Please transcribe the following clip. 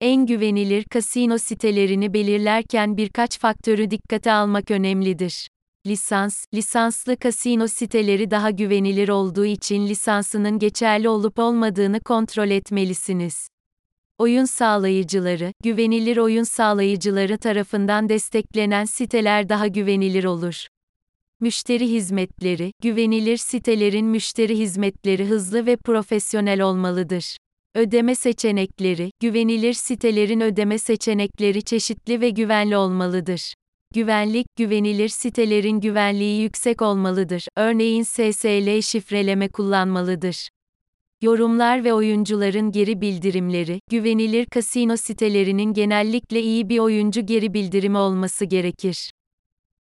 En güvenilir kasino sitelerini belirlerken birkaç faktörü dikkate almak önemlidir. Lisans, lisanslı kasino siteleri daha güvenilir olduğu için lisansının geçerli olup olmadığını kontrol etmelisiniz. Oyun sağlayıcıları, güvenilir oyun sağlayıcıları tarafından desteklenen siteler daha güvenilir olur. Müşteri hizmetleri, güvenilir sitelerin müşteri hizmetleri hızlı ve profesyonel olmalıdır. Ödeme seçenekleri, güvenilir sitelerin ödeme seçenekleri çeşitli ve güvenli olmalıdır. Güvenlik, güvenilir sitelerin güvenliği yüksek olmalıdır. Örneğin SSL şifreleme kullanmalıdır. Yorumlar ve oyuncuların geri bildirimleri, güvenilir kasino sitelerinin genellikle iyi bir oyuncu geri bildirimi olması gerekir.